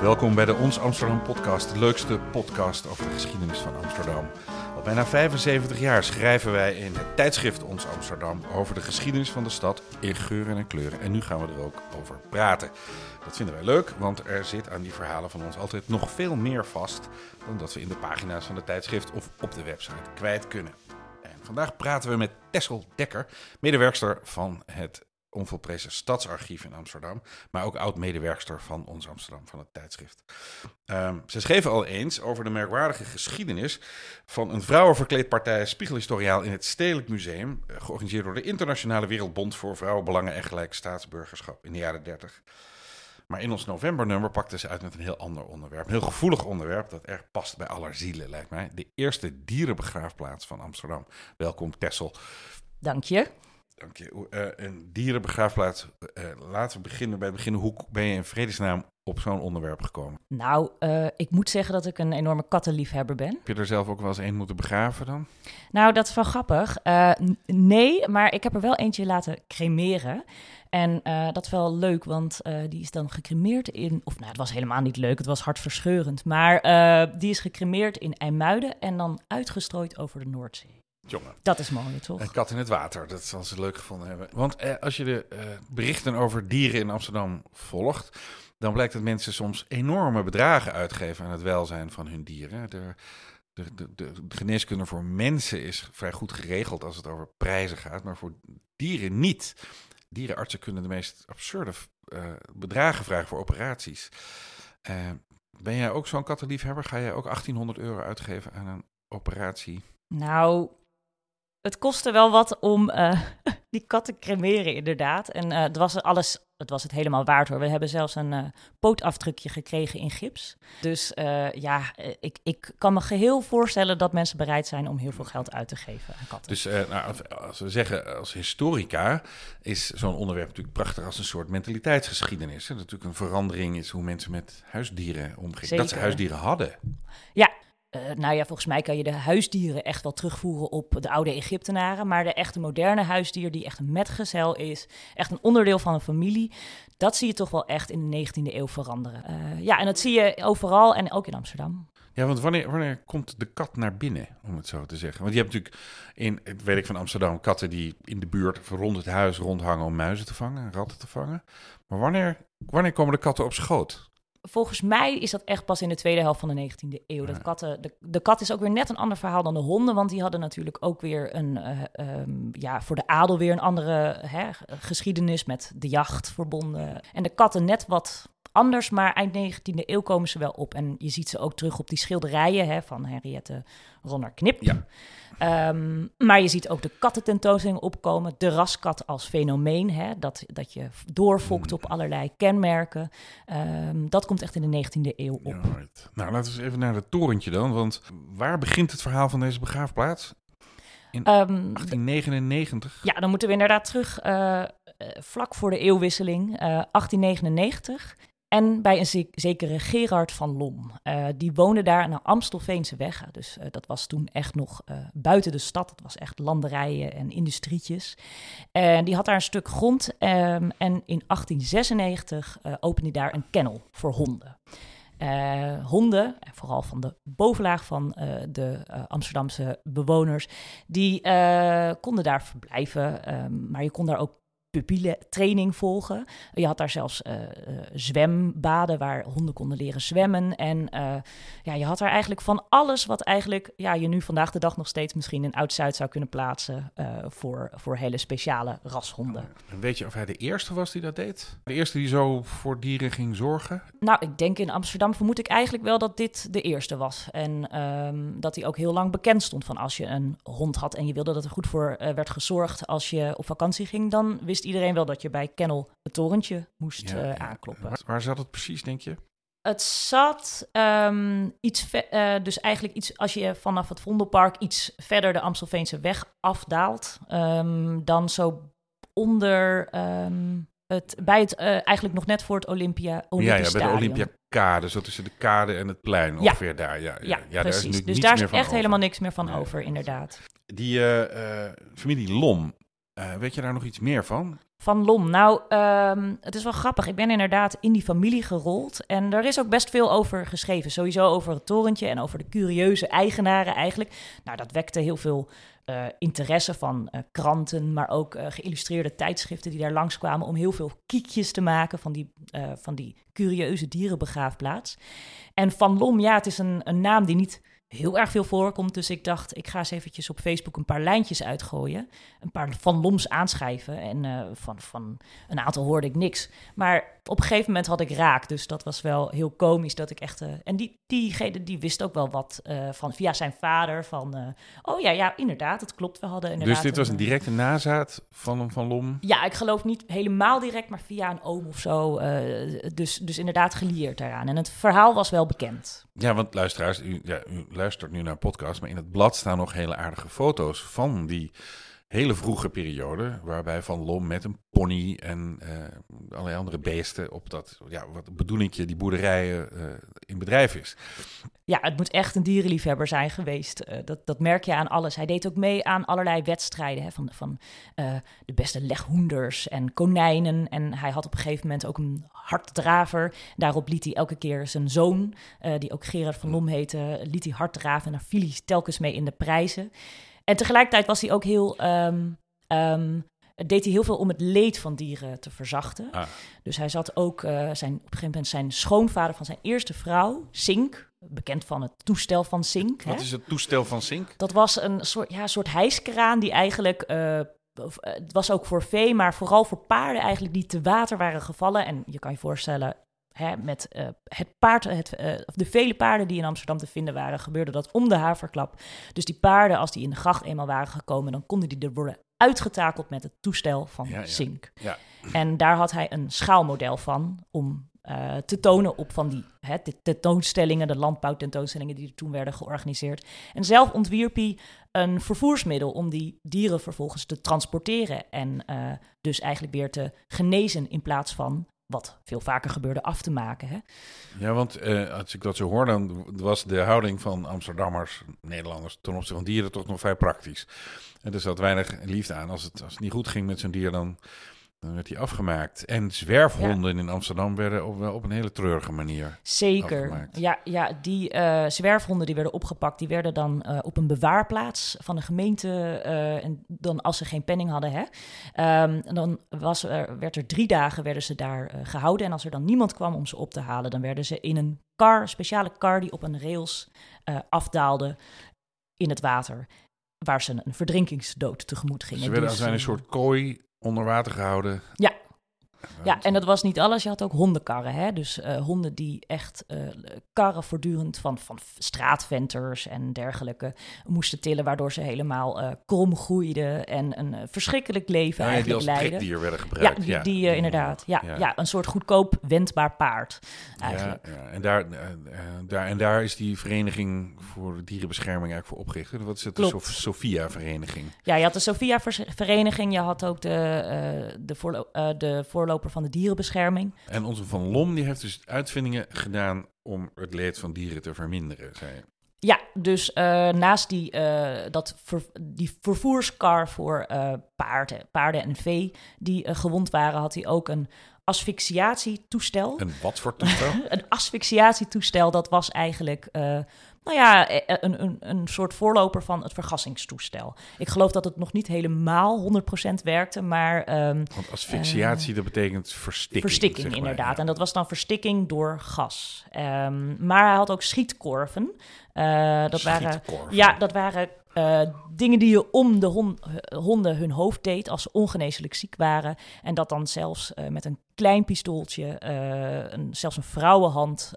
Welkom bij de Ons Amsterdam podcast, de leukste podcast over de geschiedenis van Amsterdam. Al bijna 75 jaar schrijven wij in het tijdschrift Ons Amsterdam over de geschiedenis van de stad in geuren en kleuren. En nu gaan we er ook over praten. Dat vinden wij leuk, want er zit aan die verhalen van ons altijd nog veel meer vast dan dat we in de pagina's van de tijdschrift of op de website kwijt kunnen. En vandaag praten we met Tessel Dekker, medewerkster van het onvolprezen stadsarchief in Amsterdam, maar ook oud-medewerkster van ons Amsterdam, van het tijdschrift. Um, ze schreven al eens over de merkwaardige geschiedenis van een vrouwenverkleedpartij Spiegelhistoriaal in het Stedelijk Museum, eh, georganiseerd door de Internationale Wereldbond voor Vrouwenbelangen en Gelijk Staatsburgerschap in de jaren 30. Maar in ons novembernummer pakten ze uit met een heel ander onderwerp. Een heel gevoelig onderwerp dat erg past bij aller zielen, lijkt mij. De eerste dierenbegraafplaats van Amsterdam. Welkom, Tessel. Dank je. Dank je. Uh, een dierenbegraafplaats. Uh, laten we beginnen bij het begin. Hoe ben je in vredesnaam op zo'n onderwerp gekomen? Nou, uh, ik moet zeggen dat ik een enorme kattenliefhebber ben. Heb je er zelf ook wel eens een moeten begraven dan? Nou, dat is wel grappig. nee, maar ik heb er wel eentje laten cremeren. En dat is wel leuk, want die is dan gecremeerd in... Of nou, het was helemaal niet leuk, het was hartverscheurend. Maar die is gecremeerd in IJmuiden en dan uitgestrooid over de Noordzee. Jongen. Dat is mooi, toch? Een kat in het water, dat zal ze leuk gevonden hebben. Want eh, als je de eh, berichten over dieren in Amsterdam volgt, dan blijkt dat mensen soms enorme bedragen uitgeven aan het welzijn van hun dieren. De, de, de, de, geneeskunde voor mensen is vrij goed geregeld als het over prijzen gaat, maar voor dieren niet. Dierenartsen kunnen de meest absurde uh, bedragen vragen voor operaties. Uh, ben jij ook zo'n kattenliefhebber? Ga jij ook 1800 euro uitgeven aan een operatie? Nou, het kostte wel wat om uh, die kat te cremeren, inderdaad. En uh, het was alles, het was het helemaal waard hoor. We hebben zelfs een uh, pootafdrukje gekregen in gips. Dus ja, ik, ik kan me geheel voorstellen dat mensen bereid zijn om heel veel geld uit te geven aan katten. Dus nou, als we zeggen als historica, is zo'n onderwerp natuurlijk prachtig als een soort mentaliteitsgeschiedenis. Hè? Dat natuurlijk een verandering is hoe mensen met huisdieren omgaan. Dat ze huisdieren hadden. Ja, uh, nou ja, volgens mij kan je de huisdieren echt wel terugvoeren op de oude Egyptenaren. Maar de echte moderne huisdier, die echt een metgezel is, echt een onderdeel van een familie, dat zie je toch wel echt in de 19e eeuw veranderen. Uh, ja, en dat zie je overal en ook in Amsterdam. Ja, want wanneer, wanneer komt de kat naar binnen, om het zo te zeggen? Want je hebt natuurlijk in, weet ik van Amsterdam, katten die in de buurt rond het huis rondhangen om muizen te vangen, ratten te vangen. Maar wanneer, wanneer komen de katten op schoot? Volgens mij is dat echt pas in de tweede helft van de 19e eeuw. Dat katten, de, de kat is ook weer net een ander verhaal dan de honden, want die hadden natuurlijk ook weer een, uh, um, ja, voor de adel weer een andere hè, geschiedenis met de jacht verbonden. En de katten net wat anders, maar eind 19e eeuw komen ze wel op. En je ziet ze ook terug op die schilderijen hè, van Henriette Ronner Knip. Ja. Um, maar je ziet ook de kattententoonstelling opkomen. De raskat als fenomeen, hè, dat, dat je doorfokt op allerlei kenmerken. Um, dat komt echt in de 19e eeuw op. Ja, right. Nou, laten we eens even naar het torentje dan. Want waar begint het verhaal van deze begraafplaats? In um, 1899? Ja, dan moeten we inderdaad terug uh, vlak voor de eeuwwisseling, uh, 1899. En bij een zekere Gerard van Lom. Uh, die woonde daar de Amstelveense weg. Dus uh, dat was toen echt nog uh, buiten de stad. Het was echt landerijen en industrietjes. En die had daar een stuk grond. Um, en in 1896 opende hij daar een kennel voor honden. honden, en vooral van de bovenlaag van de Amsterdamse bewoners, die konden daar verblijven. Um, maar je kon daar ook training volgen. Je had daar zelfs uh, zwembaden waar honden konden leren zwemmen. En uh, ja, je had daar eigenlijk van alles wat eigenlijk ja, je nu vandaag de dag nog steeds misschien in Oud-Zuid zou kunnen plaatsen voor, voor hele speciale rashonden. En weet je of hij de eerste was die dat deed? De eerste die zo voor dieren ging zorgen? Nou, ik denk in Amsterdam vermoed ik eigenlijk wel dat dit de eerste was. En um, dat hij ook heel lang bekend stond van als je een hond had en je wilde dat er goed voor werd gezorgd als je op vakantie ging, dan wist iedereen wel dat je bij Kennel het torentje moest ja, uh, aankloppen. Waar, waar, zat het precies, denk je? Het zat um, iets, uh, dus eigenlijk iets, als je vanaf het Vondelpark iets verder de Amstelveense weg afdaalt, um, dan zo onder um, het, bij het, uh, eigenlijk nog net voor het Olympia Olympisch Ja, ja bij de Olympia Kade, zo tussen de kade en het plein, ongeveer ja. daar. Ja, ja, ja, precies. Daar is dus daar is echt over. helemaal niks meer van nee. over, inderdaad. Die uh, familie Lom, Eh, weet je daar nog iets meer van? Van Lom. Nou, ehm, het is wel grappig. Ik ben inderdaad in die familie gerold. En er is ook best veel over geschreven. Sowieso over het torentje en over de curieuze eigenaren eigenlijk. Nou, dat wekte heel veel uh, interesse van uh, kranten, maar ook geïllustreerde tijdschriften die daar langskwamen om heel veel kiekjes te maken van die, van die curieuze dierenbegraafplaats. En Van Lom, ja, het is een, een naam die niet heel erg veel voorkomt. Dus ik dacht, ik ga eens eventjes op Facebook een paar lijntjes uitgooien. Een paar van Loms aanschrijven. En uh, van, van een aantal hoorde ik niks. Maar op een gegeven moment had ik raak. Dus dat was wel heel komisch dat ik echt... Uh, en die, diegene die wist ook wel wat uh, van via zijn vader. Van, oh ja, ja, inderdaad, het klopt. We hadden inderdaad... Dus dit was een directe nazaat van, van Lom? Ja, ik geloof niet helemaal direct, maar via een oom of zo. dus, dus inderdaad gelieerd daaraan. En het verhaal was wel bekend. Ja, want luisteraars, u, ja, u luistert nu naar een podcast, maar in het blad staan nog hele aardige foto's van die hele vroege periode, waarbij Van Lom met een pony en uh, allerlei andere beesten op dat, ja, wat bedoelingje, die boerderijen uh, in bedrijf is. Ja, het moet echt een dierenliefhebber zijn geweest. Uh, dat, dat merk je aan alles. Hij deed ook mee aan allerlei wedstrijden hè, van, van de beste leghoenders en konijnen. En hij had op een gegeven moment ook een harddraver. Daarop liet hij elke keer zijn zoon, die ook Gerard van Lom heette, liet hij hard draven. En daar viel hij telkens mee in de prijzen. En tegelijkertijd was hij ook heel. Um, um, deed hij heel veel om het leed van dieren te verzachten. Ah. Dus hij zat ook uh, zijn, op een gegeven moment zijn schoonvader van zijn eerste vrouw, Sink, bekend van het toestel van Sink. Wat hè? is het toestel van Sink? Dat was een soort, ja, soort hijskraan die eigenlijk. Uh, het was ook voor vee, maar vooral voor paarden eigenlijk die te water waren gevallen. En je kan je voorstellen, Hè, met uh, het paard, het, uh, de vele paarden die in Amsterdam te vinden waren, gebeurde dat om de haverklap. Dus die paarden, als die in de gracht eenmaal waren gekomen, dan konden die er worden uitgetakeld met het toestel van ja, ja. Zink. Ja. En daar had hij een schaalmodel van om uh, te tonen op van die hè, de tentoonstellingen, de landbouwtentoonstellingen die er toen werden georganiseerd. En zelf ontwierp hij een vervoersmiddel om die dieren vervolgens te transporteren en dus eigenlijk weer te genezen in plaats van wat veel vaker gebeurde, af te maken. Hè? Ja, want uh, als ik dat zo hoor, dan was de houding van Amsterdammers, Nederlanders, ten opzichte van dieren toch nog vrij praktisch. En er zat weinig liefde aan. Als het, als het niet goed ging met zo'n dier, dan, dan werd hij afgemaakt. En zwerfhonden ja. in Amsterdam werden op, op een hele treurige manier Zeker. Afgemaakt. Ja, ja, die uh, zwerfhonden die werden opgepakt, die werden dan uh, op een bewaarplaats van de gemeente. Uh, en dan als ze geen penning hadden, hè, um, dan was er, werd er drie dagen werden ze daar gehouden. En als er dan niemand kwam om ze op te halen, dan werden ze in een een speciale kar die op een rails afdaalde in het water. Waar ze een verdrinkingsdood tegemoet gingen. Ze werden dus, een soort kooi onder water gehouden. Ja. Ja, en dat was niet alles. Je had ook hondenkarren. Hè? Dus uh, honden die echt uh, karren voortdurend van, van straatventers en dergelijke moesten tillen, waardoor ze helemaal uh, krom groeiden en een verschrikkelijk leven ja, eigenlijk die als leiden. werden gebruikt. Ja, die, ja. die inderdaad. Ja, ja. ja, een soort goedkoop wendbaar paard eigenlijk. Ja, ja. En, daar, daar, en daar is die vereniging voor dierenbescherming eigenlijk voor opgericht. Wat is het? De Sof Sophia-vereniging. Ja, je had de Sophia-vereniging. Je had ook de, de, de voorloper van de dierenbescherming. En onze Van Lom die heeft dus uitvindingen gedaan om het leed van dieren te verminderen, zei je. Ja, dus uh, naast die, uh, dat ver, die vervoerskar voor uh, paarden, paarden en vee die gewond waren, had hij ook een asfixiatietoestel. Een wat voor toestel? een asfixiatietoestel, dat was eigenlijk nou ja, een, een, een soort voorloper van het vergassingstoestel. Ik geloof dat het nog niet helemaal 100% werkte, maar... Um, Want asfixiatie, uh, dat betekent verstikking. Verstikking, zeg maar, inderdaad. Ja. En dat was dan verstikking door gas. Um, maar hij had ook schietkorven. Uh, dat waren, ja, dat waren uh, dingen die je om de hon honden hun hoofd deed als ze ongeneeslijk ziek waren. En dat dan zelfs uh, met een klein pistooltje, uh, een, zelfs een vrouwenhand,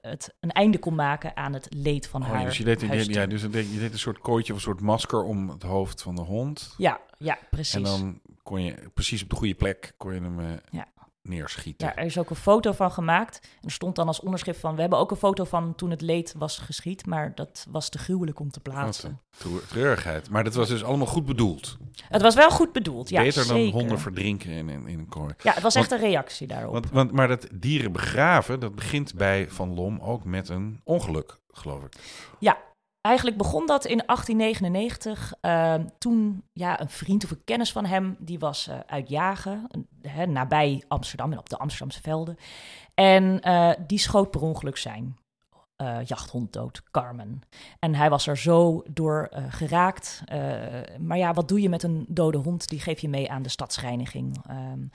het een einde kon maken aan het leed van oh, haar. Dus je deed, je, ja, dus je deed een soort kooitje of een soort masker om het hoofd van de hond. Ja, ja, precies. En dan kon je precies op de goede plek kon je hem ja neerschieten. Ja, er is ook een foto van gemaakt. En er stond dan als onderschrift van... we hebben ook een foto van toen het leed was geschied... maar dat was te gruwelijk om te plaatsen. Treurigheid. Maar dat was dus allemaal goed bedoeld. Het was wel goed bedoeld, ja, Beter zeker. dan honden verdrinken in, in, in een kooi. Ja, het was want, echt een reactie daarop. Want, want, maar dat dieren begraven, dat begint bij Van Lom ook met een ongeluk, geloof ik. Ja, eigenlijk begon dat in 1899. Ehm, toen ja, een vriend of een kennis van hem, die was uh, uit jagen, hè, nabij Amsterdam en op de Amsterdamse velden. En uh, die schoot per ongeluk zijn uh, jachthond dood, Carmen. En hij was er zo door geraakt. maar ja, wat doe je met een dode hond? Die geef je mee aan de stadsreiniging. Um,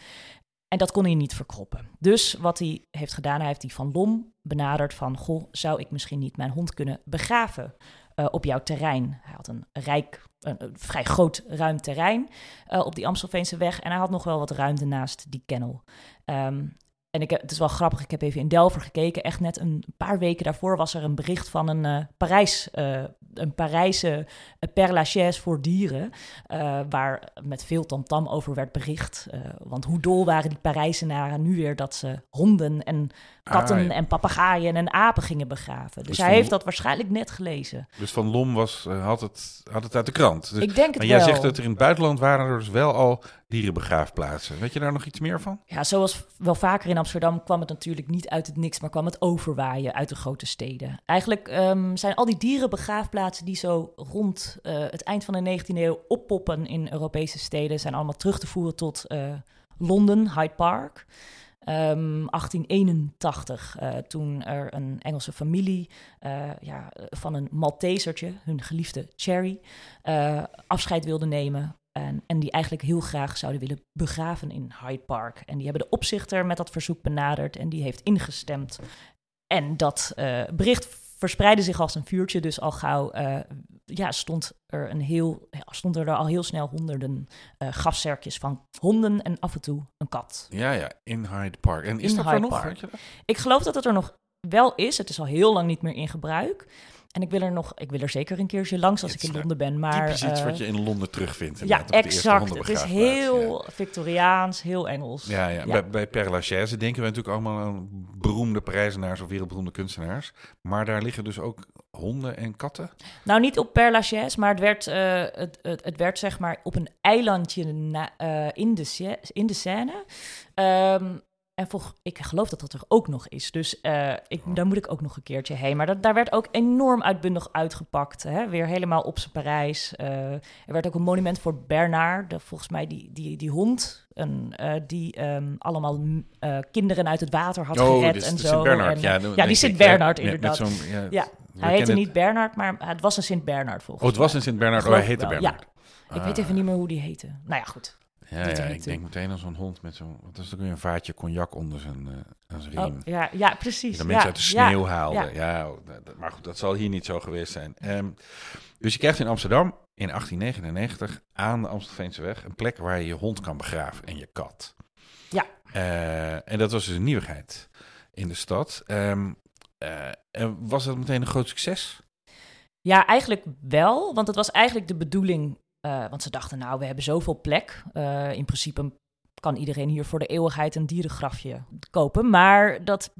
en dat kon hij niet verkroppen. Dus wat hij heeft gedaan, hij heeft die van Lom benaderd van... goh, zou ik misschien niet mijn hond kunnen begraven uh, op jouw terrein? Hij had een rijk, een, vrij groot ruim terrein uh, op die Amstelveense weg... en hij had nog wel wat ruimte naast die kennel. Um, en ik, het is wel grappig, ik heb even in Delver gekeken. Echt net een paar weken daarvoor was er een bericht van een uh, Parijs, uh, een Parijse uh, Père Lachaise voor dieren. waar met veel tamtam over werd bericht. want hoe dol waren die Parijzenaren nu weer dat ze honden en katten ah, en papegaaien en apen gingen begraven. Dus, dus hij heeft dat waarschijnlijk net gelezen. Dus Van Lom was, had, het, had het uit de krant. Dus, ik denk het maar jij zegt dat er in het buitenland waren er dus wel al dierenbegraafplaatsen. Weet je daar nog iets meer van? Ja, zoals wel vaker in Amsterdam kwam het natuurlijk niet uit het niks, maar kwam het overwaaien uit de grote steden. Eigenlijk um, zijn al die dierenbegraafplaatsen die zo rond uh, het eind van de 19e eeuw oppoppen in Europese steden, zijn allemaal terug te voeren tot uh, Londen, Hyde Park. Um, 1881, uh, toen er een Engelse familie ja, van een Maltesertje, hun geliefde Cherry, afscheid wilde nemen. En, en die eigenlijk heel graag zouden willen begraven in Hyde Park. En die hebben de opzichter met dat verzoek benaderd en die heeft ingestemd. En dat uh, bericht verspreidde zich als een vuurtje. Dus al gauw uh, ja, stond, er een heel, stond er al heel snel honderden uh, grafzerkjes van honden en af en toe een kat. Ja, ja, in Hyde Park. En is in dat Hyde er nog? Park. Ik geloof dat het er nog wel is. Het is al heel lang niet meer in gebruik. En ik wil er nog, ik wil er zeker een keertje langs als ik in Londen ben. Maar typisch iets uh, wat je in Londen terugvindt. Ja, exact. Het is heel ja. Victoriaans, heel Engels. Ja, ja. ja. Bij, bij Père Lachaise denken we natuurlijk allemaal aan beroemde prijzenaars of wereldberoemde kunstenaars. Maar daar liggen dus ook honden en katten? Nou, niet op Père Lachaise, maar het werd, uh, het, het, het, werd zeg maar op een eilandje na, uh, in, de, in de Seine. Um, en volg, ik geloof dat dat er ook nog is. Dus uh, ik, daar moet ik ook nog een keertje heen. Maar dat, daar werd ook enorm uitbundig uitgepakt. Hè? Weer helemaal op zijn Parijs. Uh, er werd ook een monument voor Bernard. De, volgens mij die, die, die hond. Een, uh, die um, allemaal kinderen uit het water had oh, gered en zo. Sint Bernard, en, ja. ja, die Sint Bernard inderdaad. ja, ja. Hij heette niet Bernard, maar het was een Sint Bernard volgens mij. Oh, het was een Sint Bernard. Oh, hij heette Bernard. Ja. Ik weet even niet meer hoe die heette. Nou ja, goed. Ja, ja ik denk meteen aan zo'n hond met zo'n... Wat is ook weer een vaatje cognac onder zijn, uh, aan zijn riem. Oh, ja, ja, precies. Die dat mensen uit de sneeuw haalden. Ja. maar goed, dat zal hier niet zo geweest zijn. Um, dus je krijgt in Amsterdam in 1899 aan de Amstelveense weg... een plek waar je je hond kan begraven en je kat. Ja. Uh, en dat was dus een nieuwigheid in de stad. Um, uh, en was dat meteen een groot succes? Ja, eigenlijk wel. Want het was eigenlijk de bedoeling uh, want ze dachten, nou, we hebben zoveel plek. Uh, in principe kan iedereen hier voor de eeuwigheid een dierengrafje kopen. Maar dat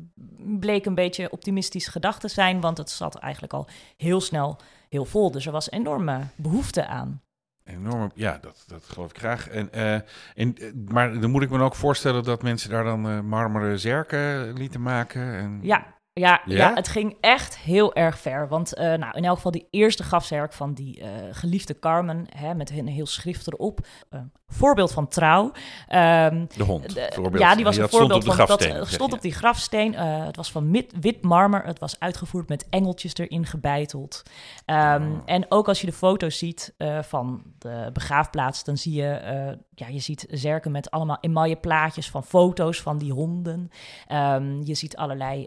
bleek een beetje optimistisch gedacht te zijn, want het zat eigenlijk al heel snel heel vol. Dus er was enorme behoefte aan. Enorm, ja, dat, dat geloof ik graag. En, uh, en, maar dan moet ik me ook voorstellen dat mensen daar dan marmeren zerken lieten maken. En... Ja, ja, ja? het ging echt heel erg ver. Want uh, nou, in elk geval die eerste grafzerk van die uh, geliefde Carmen, hè, met een heel schrift erop. Uh, voorbeeld van trouw. Um, de hond. De, ja, die was een voorbeeld van. Dat stond op die grafsteen. het was van wit, wit marmer. Het was uitgevoerd met engeltjes erin gebeiteld. Um, oh. En ook als je de foto's ziet van de begraafplaats, dan zie je, ja, je ziet zerken met allemaal emaille plaatjes van foto's van die honden. Um, je ziet allerlei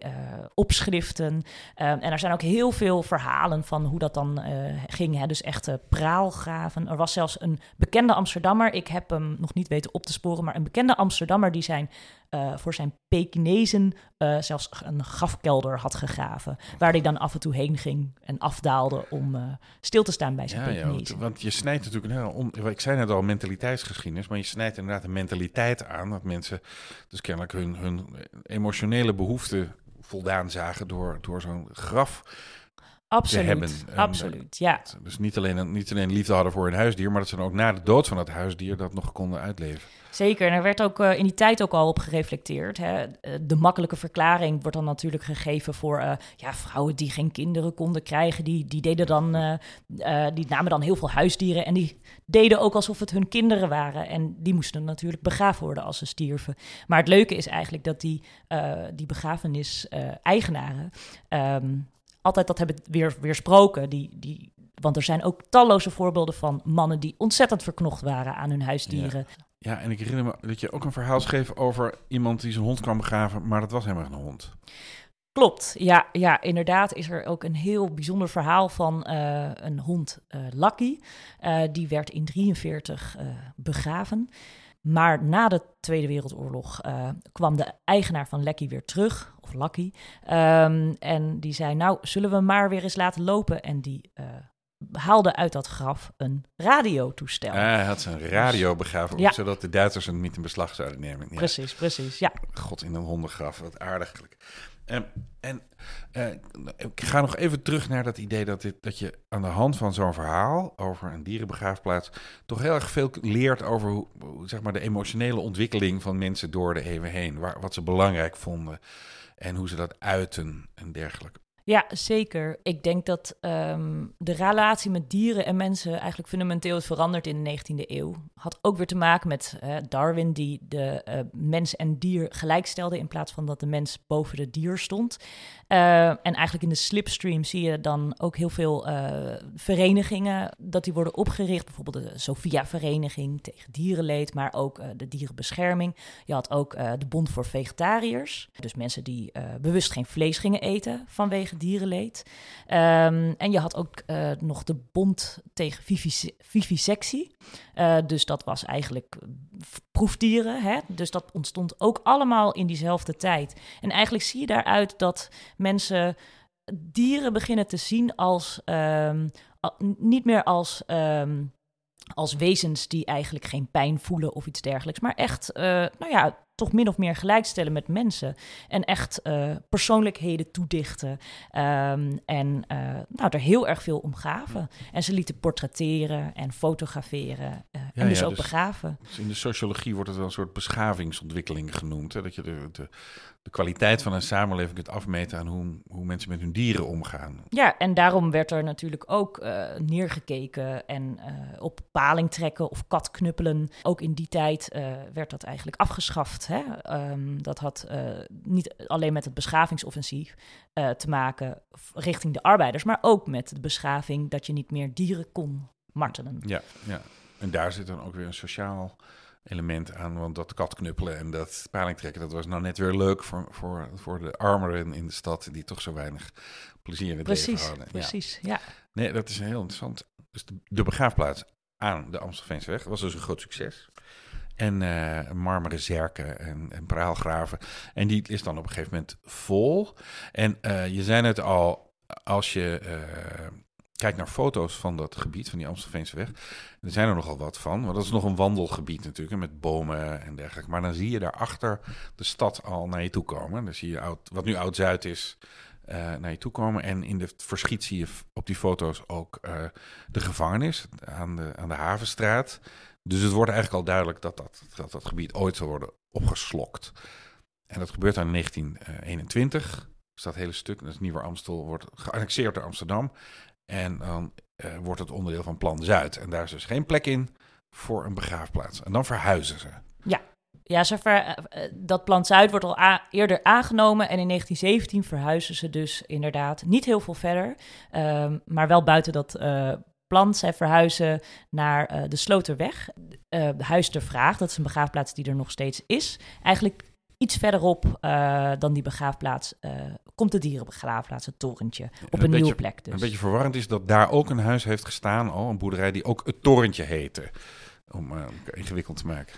opschriften. Um, en er zijn ook heel veel verhalen van hoe dat dan uh, ging. Hè? Dus echte praalgraven. Er was zelfs een bekende Amsterdammer. Ik heb hem nog niet weten op te sporen. Maar een bekende Amsterdammer die zijn uh, voor zijn Pekinezen uh, zelfs een grafkelder had gegraven. Waar hij dan af en toe heen ging en afdaalde om stil te staan bij zijn ja, Pekinezen. Ja, want je snijdt natuurlijk een om, ik zei net al mentaliteitsgeschiedenis, maar je snijdt inderdaad een mentaliteit aan dat mensen dus kennelijk hun, hun emotionele behoeften voldaan zagen door, door zo'n graf absoluut, te hebben. En, absoluut, ja. Dus niet alleen, niet alleen liefde hadden voor hun huisdier, maar dat ze dan ook na de dood van het huisdier dat nog konden uitleven. Zeker, en er werd ook in die tijd ook al op gereflecteerd. Hè. De makkelijke verklaring wordt dan natuurlijk gegeven voor ja, vrouwen die geen kinderen konden krijgen. Die, die, deden dan, die namen dan heel veel huisdieren en die deden ook alsof het hun kinderen waren. En die moesten natuurlijk begraven worden als ze stierven. Maar het leuke is eigenlijk dat die, die begrafenis-eigenaren ehm, altijd dat hebben weer, weersproken. Die, die, want er zijn ook talloze voorbeelden van mannen die ontzettend verknocht waren aan hun huisdieren. En ik herinner me dat je ook een verhaal schreef over iemand die zijn hond kwam begraven, maar dat was helemaal geen hond. Klopt, ja, ja, inderdaad is er ook een heel bijzonder verhaal van eh, een hond, uh, Lucky. Uh, die werd in 43 begraven. Maar na de Tweede Wereldoorlog kwam de eigenaar van Lecky weer terug, of Lucky. Um, en die zei, nou, zullen we maar weer eens laten lopen? En die haalde uit dat graf een radiotoestel. Ah, hij had zijn radio begraven, ja. zodat de Duitsers hem niet in beslag zouden nemen. Ja. Precies, precies, ja. God, in een hondengraf, wat aardig. Um, en uh, ik ga nog even terug naar dat idee dat, dit, dat je aan de hand van zo'n verhaal over een dierenbegraafplaats toch heel erg veel leert over hoe, zeg maar, de emotionele ontwikkeling van mensen door de eeuwen heen. Waar, wat ze belangrijk vonden en hoe ze dat uiten en dergelijke. Ja, zeker. Ik denk dat um, de relatie met dieren en mensen eigenlijk fundamenteel is veranderd in de 19e eeuw. Had ook weer te maken met uh, Darwin, die de uh, mens en dier gelijkstelde in plaats van dat de mens boven de dier stond. Uh, en eigenlijk in de slipstream zie je dan ook heel veel verenigingen dat die worden opgericht. Bijvoorbeeld de Sophia-vereniging tegen dierenleed, maar ook de dierenbescherming. Je had ook de Bond voor Vegetariërs, dus mensen die bewust geen vlees gingen eten vanwege dierenleed. Um, en je had ook uh, nog de bond tegen vivisectie. Uh, dus dat was eigenlijk proefdieren. Hè? Dus dat ontstond ook allemaal in diezelfde tijd. En eigenlijk zie je daaruit dat mensen dieren beginnen te zien als um, niet meer als. Um, als wezens die eigenlijk geen pijn voelen of iets dergelijks, maar echt, nou ja, toch min of meer gelijkstellen met mensen. En echt uh, persoonlijkheden toedichten. Um, en uh, nou, er heel erg veel om gaven. En ze lieten portretteren en fotograferen. Uh, ja, en dus ja, ook dus, begraven. Dus in de sociologie wordt het wel een soort beschavingsontwikkeling genoemd. Hè? Dat je de, de, de kwaliteit van een samenleving kunt afmeten aan hoe, hoe mensen met hun dieren omgaan. Ja, en daarom werd er natuurlijk ook neergekeken en op paling trekken of katknuppelen. Ook in die tijd werd dat eigenlijk afgeschaft. Hè? Um, dat had uh, niet alleen met het beschavingsoffensief uh, te maken richting de arbeiders, maar ook met de beschaving dat je niet meer dieren kon martelen. Ja, ja. en daar zit dan ook weer een sociaal element aan, want dat katknuppelen en dat paling trekken, dat was nou net weer leuk voor, voor, voor de armeren in de stad die toch zo weinig plezier in het precies, leven hadden. Precies, ja. ja. Nee, dat is heel interessant. Dus de, de begraafplaats aan de Amstelveenseweg was dus een groot succes en uh, marmeren zerken en, en praalgraven. En die is dan op een gegeven moment vol. En uh, je zei het al, als je uh, kijkt naar foto's van dat gebied, van die Amstelveense weg, er zijn er nogal wat van. Want dat is nog een wandelgebied natuurlijk, met bomen en dergelijke. Maar dan zie je daarachter de stad al naar je toe komen. Dan zie je oud, wat nu Oud-Zuid is, uh, naar je toe komen. En in de verschiet zie je op die foto's ook uh, de gevangenis aan de, aan de Havenstraat. Dus het wordt eigenlijk al duidelijk dat dat, dat dat gebied ooit zal worden opgeslokt. En dat gebeurt dan in 1921. Dus dat hele stuk, dat is Nieuwer Amstel, wordt geannexeerd door Amsterdam. En dan uh, wordt het onderdeel van Plan Zuid. En daar is dus geen plek in voor een begraafplaats. En dan verhuizen ze. Ja, ja ver, uh, dat Plan Zuid wordt al eerder aangenomen. En in 1917 verhuizen ze dus inderdaad niet heel veel verder. Uh, maar wel buiten dat plan. Zij verhuizen naar de Sloterweg. Huis ter Vraag, dat is een begraafplaats die er nog steeds is. Eigenlijk iets verderop dan die begraafplaats komt de dierenbegraafplaats, het torentje, op een, een beetje, nieuwe plek dus. Een beetje verwarrend is dat daar ook een huis heeft gestaan, oh, een boerderij die ook het torentje heette. Om ingewikkeld te maken.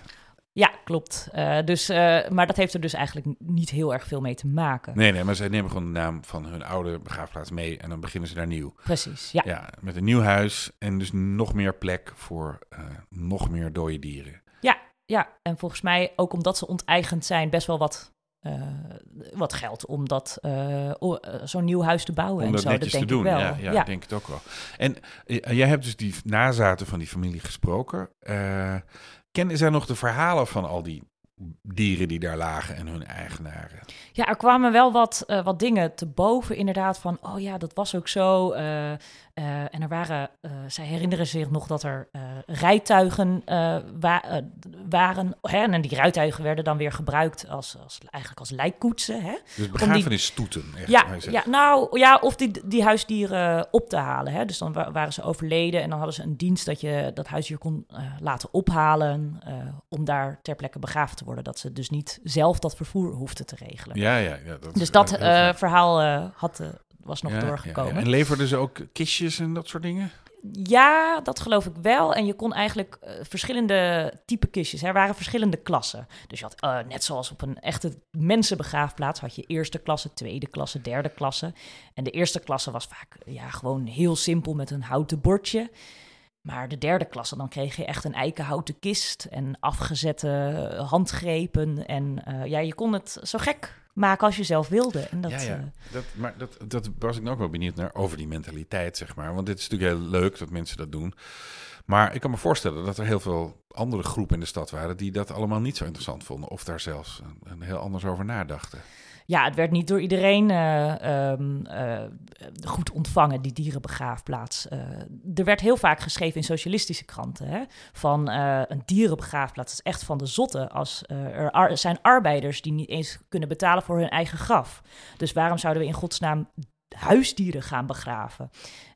Ja, klopt. Uh, dus, uh, maar dat heeft er dus eigenlijk niet heel erg veel mee te maken. Nee, nee, maar zij nemen gewoon de naam van hun oude begraafplaats mee en dan beginnen ze daar nieuw. Precies, ja. Ja, met een nieuw huis en dus nog meer plek voor uh, nog meer dode dieren. Ja, ja, en volgens mij ook omdat ze onteigend zijn, best wel wat, wat geld om dat zo'n nieuw huis te bouwen. Om dat en zo. dat denk te doen, ik wel. ja, ja, ja. ik denk het ook wel. En jij hebt dus die nazaten van die familie gesproken. Ken, zijn nog de verhalen van al die dieren die daar lagen en hun eigenaren? Ja, er kwamen wel wat, uh, wat dingen te boven, inderdaad, van, oh ja, dat was ook zo. Uh, uh, en er waren, zij herinneren zich nog dat er rijtuigen wa waren. Hè, en die rijtuigen werden dan weer gebruikt als, als eigenlijk als lijkkoetsen. Hè, dus begrafenisstoeten, echt, ja, ja, nou ja, of die, die huisdieren op te halen. Hè. Dus dan waren ze overleden en dan hadden ze een dienst dat je dat huisdier kon laten ophalen om daar ter plekke begraven te worden. Dat ze dus niet zelf dat vervoer hoefden te regelen. Ja, ja, ja. Dat dus dat verhaal had, was nog ja, doorgekomen. Ja, en leverden ze ook kistjes en dat soort dingen? Ja, dat geloof ik wel. En je kon eigenlijk verschillende type kistjes. Er waren verschillende klassen. Dus je had, net zoals op een echte mensenbegraafplaats, had je eerste klasse, tweede klasse, derde klasse. En de eerste klasse was vaak ja, gewoon heel simpel met een houten bordje. Maar de derde klasse, dan kreeg je echt een eikenhouten kist en afgezette handgrepen. En uh, ja, je kon het zo gek maken als je zelf wilde. En dat, ja, ja. Uh, dat, maar dat, dat was ik ook wel benieuwd naar over die mentaliteit, zeg maar. Want dit is natuurlijk heel leuk dat mensen dat doen. Maar ik kan me voorstellen dat er heel veel andere groepen in de stad waren die dat allemaal niet zo interessant vonden. Of daar zelfs een, een heel anders over nadachten ja, het werd niet door iedereen uh, um, uh, goed ontvangen, die dierenbegraafplaats. Uh, er werd heel vaak geschreven in socialistische kranten hè, van een dierenbegraafplaats is echt van de zotte als er ar zijn arbeiders die niet eens kunnen betalen voor hun eigen graf. Dus waarom zouden we in godsnaam huisdieren gaan begraven?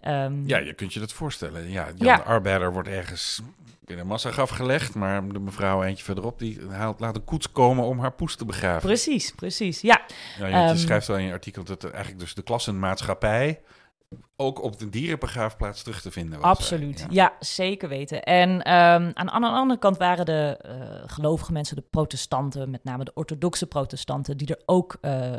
Um, ja, je kunt je dat voorstellen. Ja, Jan ja. de arbeider wordt ergens in een massagraf gelegd, maar de mevrouw eentje verderop, die haalt, laat een koets komen om haar poes te begraven. Precies, precies, ja. ja je, um, schrijft wel in je artikel dat eigenlijk dus de klassenmaatschappij ook op de dierenbegraafplaats terug te vinden was. Absoluut, ja. zeker weten. En um, aan, aan, de andere kant waren de uh, gelovige mensen, de protestanten, met name de orthodoxe protestanten, die er ook uh, uh,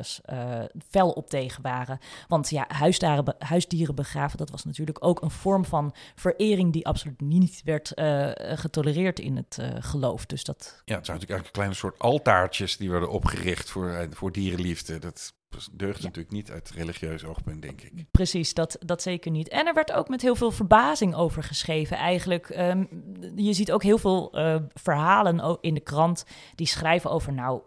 fel op tegen waren. Want ja, huisdieren, huisdieren begraven, dat was natuurlijk ook een vorm van verering die absoluut niet werd getolereerd in het geloof. Dus dat... Ja, het zijn natuurlijk eigenlijk kleine soort altaartjes die werden opgericht voor, voor dierenliefde. Dat deugt natuurlijk niet uit religieus oogpunt, denk ik. Precies, dat, dat zeker niet. En er werd ook met heel veel verbazing over geschreven. Eigenlijk, um, je ziet ook heel veel uh, verhalen in de krant die schrijven over, nou,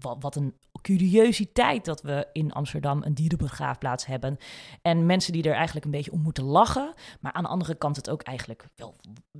wat, wat een curiositeit dat we in Amsterdam een dierenbegraafplaats hebben. En mensen die er eigenlijk een beetje om moeten lachen, maar aan de andere kant het ook eigenlijk wel,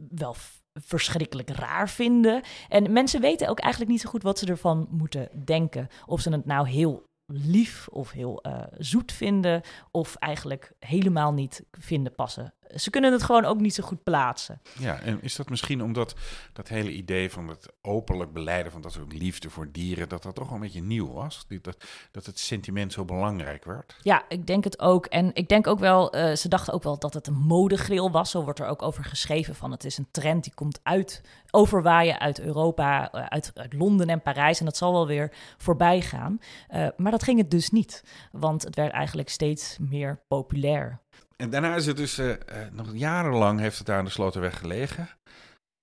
wel verschrikkelijk raar vinden. En mensen weten ook eigenlijk niet zo goed wat ze ervan moeten denken. Of ze het nou heel lief of heel uh, zoet vinden, of eigenlijk helemaal niet vinden passen ze kunnen het gewoon ook niet zo goed plaatsen. Ja, en is dat misschien omdat dat hele idee van het openlijk beleiden van dat soort liefde voor dieren, dat dat toch wel een beetje nieuw was? Dat, dat het sentiment zo belangrijk werd? Ja, ik denk het ook. En ik denk ook wel, uh, ze dachten ook wel dat het een modegril was. Zo wordt er ook over geschreven van het is een trend die komt uit, overwaaien uit Europa, uh, uit, uit, Londen en Parijs. En dat zal wel weer voorbij gaan. Uh, maar dat ging het dus niet, want het werd eigenlijk steeds meer populair. En daarna is het dus uh, nog jarenlang heeft het daar aan de Sloterweg gelegen.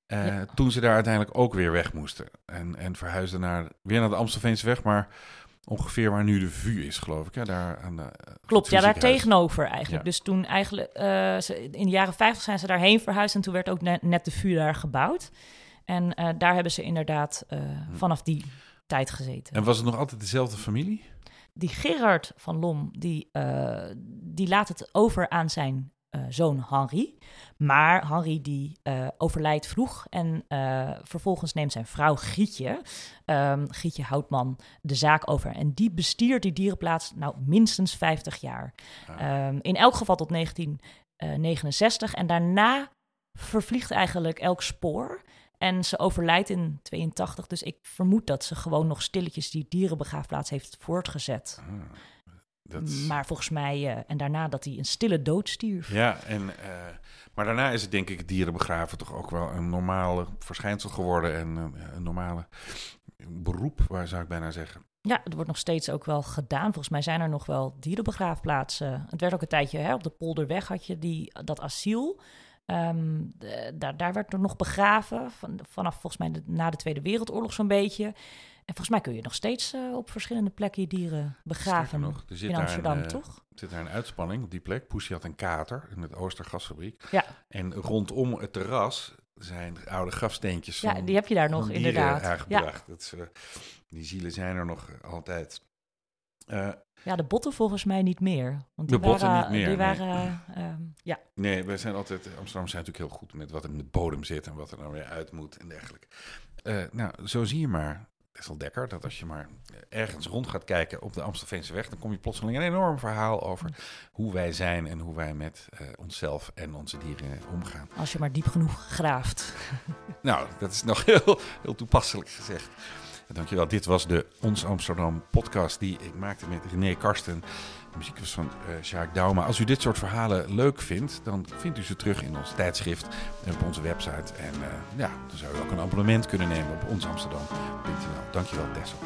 Uh, Toen ze daar uiteindelijk ook weer weg moesten. En, en verhuisden naar, weer naar de Amstelveense weg, maar ongeveer waar nu de VU is, geloof ik. Hè? Daar aan de, Klopt, ja, daar tegenover eigenlijk. Dus toen eigenlijk, uh, ze, in de jaren 50 zijn ze daarheen verhuisd en toen werd ook net, net de VU daar gebouwd. En daar hebben ze inderdaad hm. vanaf die tijd gezeten. En was het nog altijd dezelfde familie? Die Gerard van Lom, die, uh, die laat het over aan zijn uh, zoon Henri. Maar Henri die uh, overlijdt vroeg en vervolgens neemt zijn vrouw Gietje, um, Gietje Houtman, de zaak over. En die bestiert die dierenplaats nou minstens 50 jaar. Ah. Um, in elk geval tot 1969 en daarna vervliegt eigenlijk elk spoor. En ze overlijdt in 82, dus ik vermoed dat ze gewoon nog stilletjes die dierenbegraafplaats heeft voortgezet. Ah, Maar volgens mij, uh, en daarna dat hij een stille dood stierf. Ja, en, uh, maar daarna is het denk ik dierenbegraven toch ook wel een normale verschijnsel geworden en uh, een normale beroep, waar zou ik bijna zeggen. Ja, het wordt nog steeds ook wel gedaan. Volgens mij zijn er nog wel dierenbegraafplaatsen. Het werd ook een tijdje hè, op de Polderweg had je die, dat asiel. Um, de, daar, daar werd er nog begraven, van, vanaf volgens mij de, na de Tweede Wereldoorlog zo'n beetje. En volgens mij kun je nog steeds uh, op verschillende plekken je dieren begraven nog, in Amsterdam, een, uh, toch? Er zit daar een uitspanning op die plek. Poesje had een kater in het Oostergasfabriek. Ja. En rondom het terras zijn oude grafsteentjes. Ja, die heb je daar nog, inderdaad. Ja. aangebracht. Dat is, eh, die zielen zijn er nog altijd. Eh, ja, de botten volgens mij niet meer. Want De die botten waren, niet meer, Die nee. waren, ehm, ja. nee, wij zijn altijd, Amsterdam zijn natuurlijk heel goed met wat er in de bodem zit en wat er dan weer uit moet en dergelijke. Eh, nou, zo zie je maar, Tessel Dekker, dat als je maar ergens rond gaat kijken op de Amstelveense weg, dan kom je plotseling een enorm verhaal over hoe wij zijn en hoe wij met eh, onszelf en onze dieren omgaan. Als je maar diep genoeg graaft. Nou, dat is nog heel, heel toepasselijk gezegd. Dankjewel. Dit was de Ons Amsterdam podcast die ik maakte met René Karsten. De muziek was van eh Sjaak Dauma. Als u dit soort verhalen leuk vindt, dan vindt u ze terug in ons tijdschrift en op onze website. En eh, ja, dan zou u ook een abonnement kunnen nemen op onsamsterdam.nl. Dankjewel Tessel.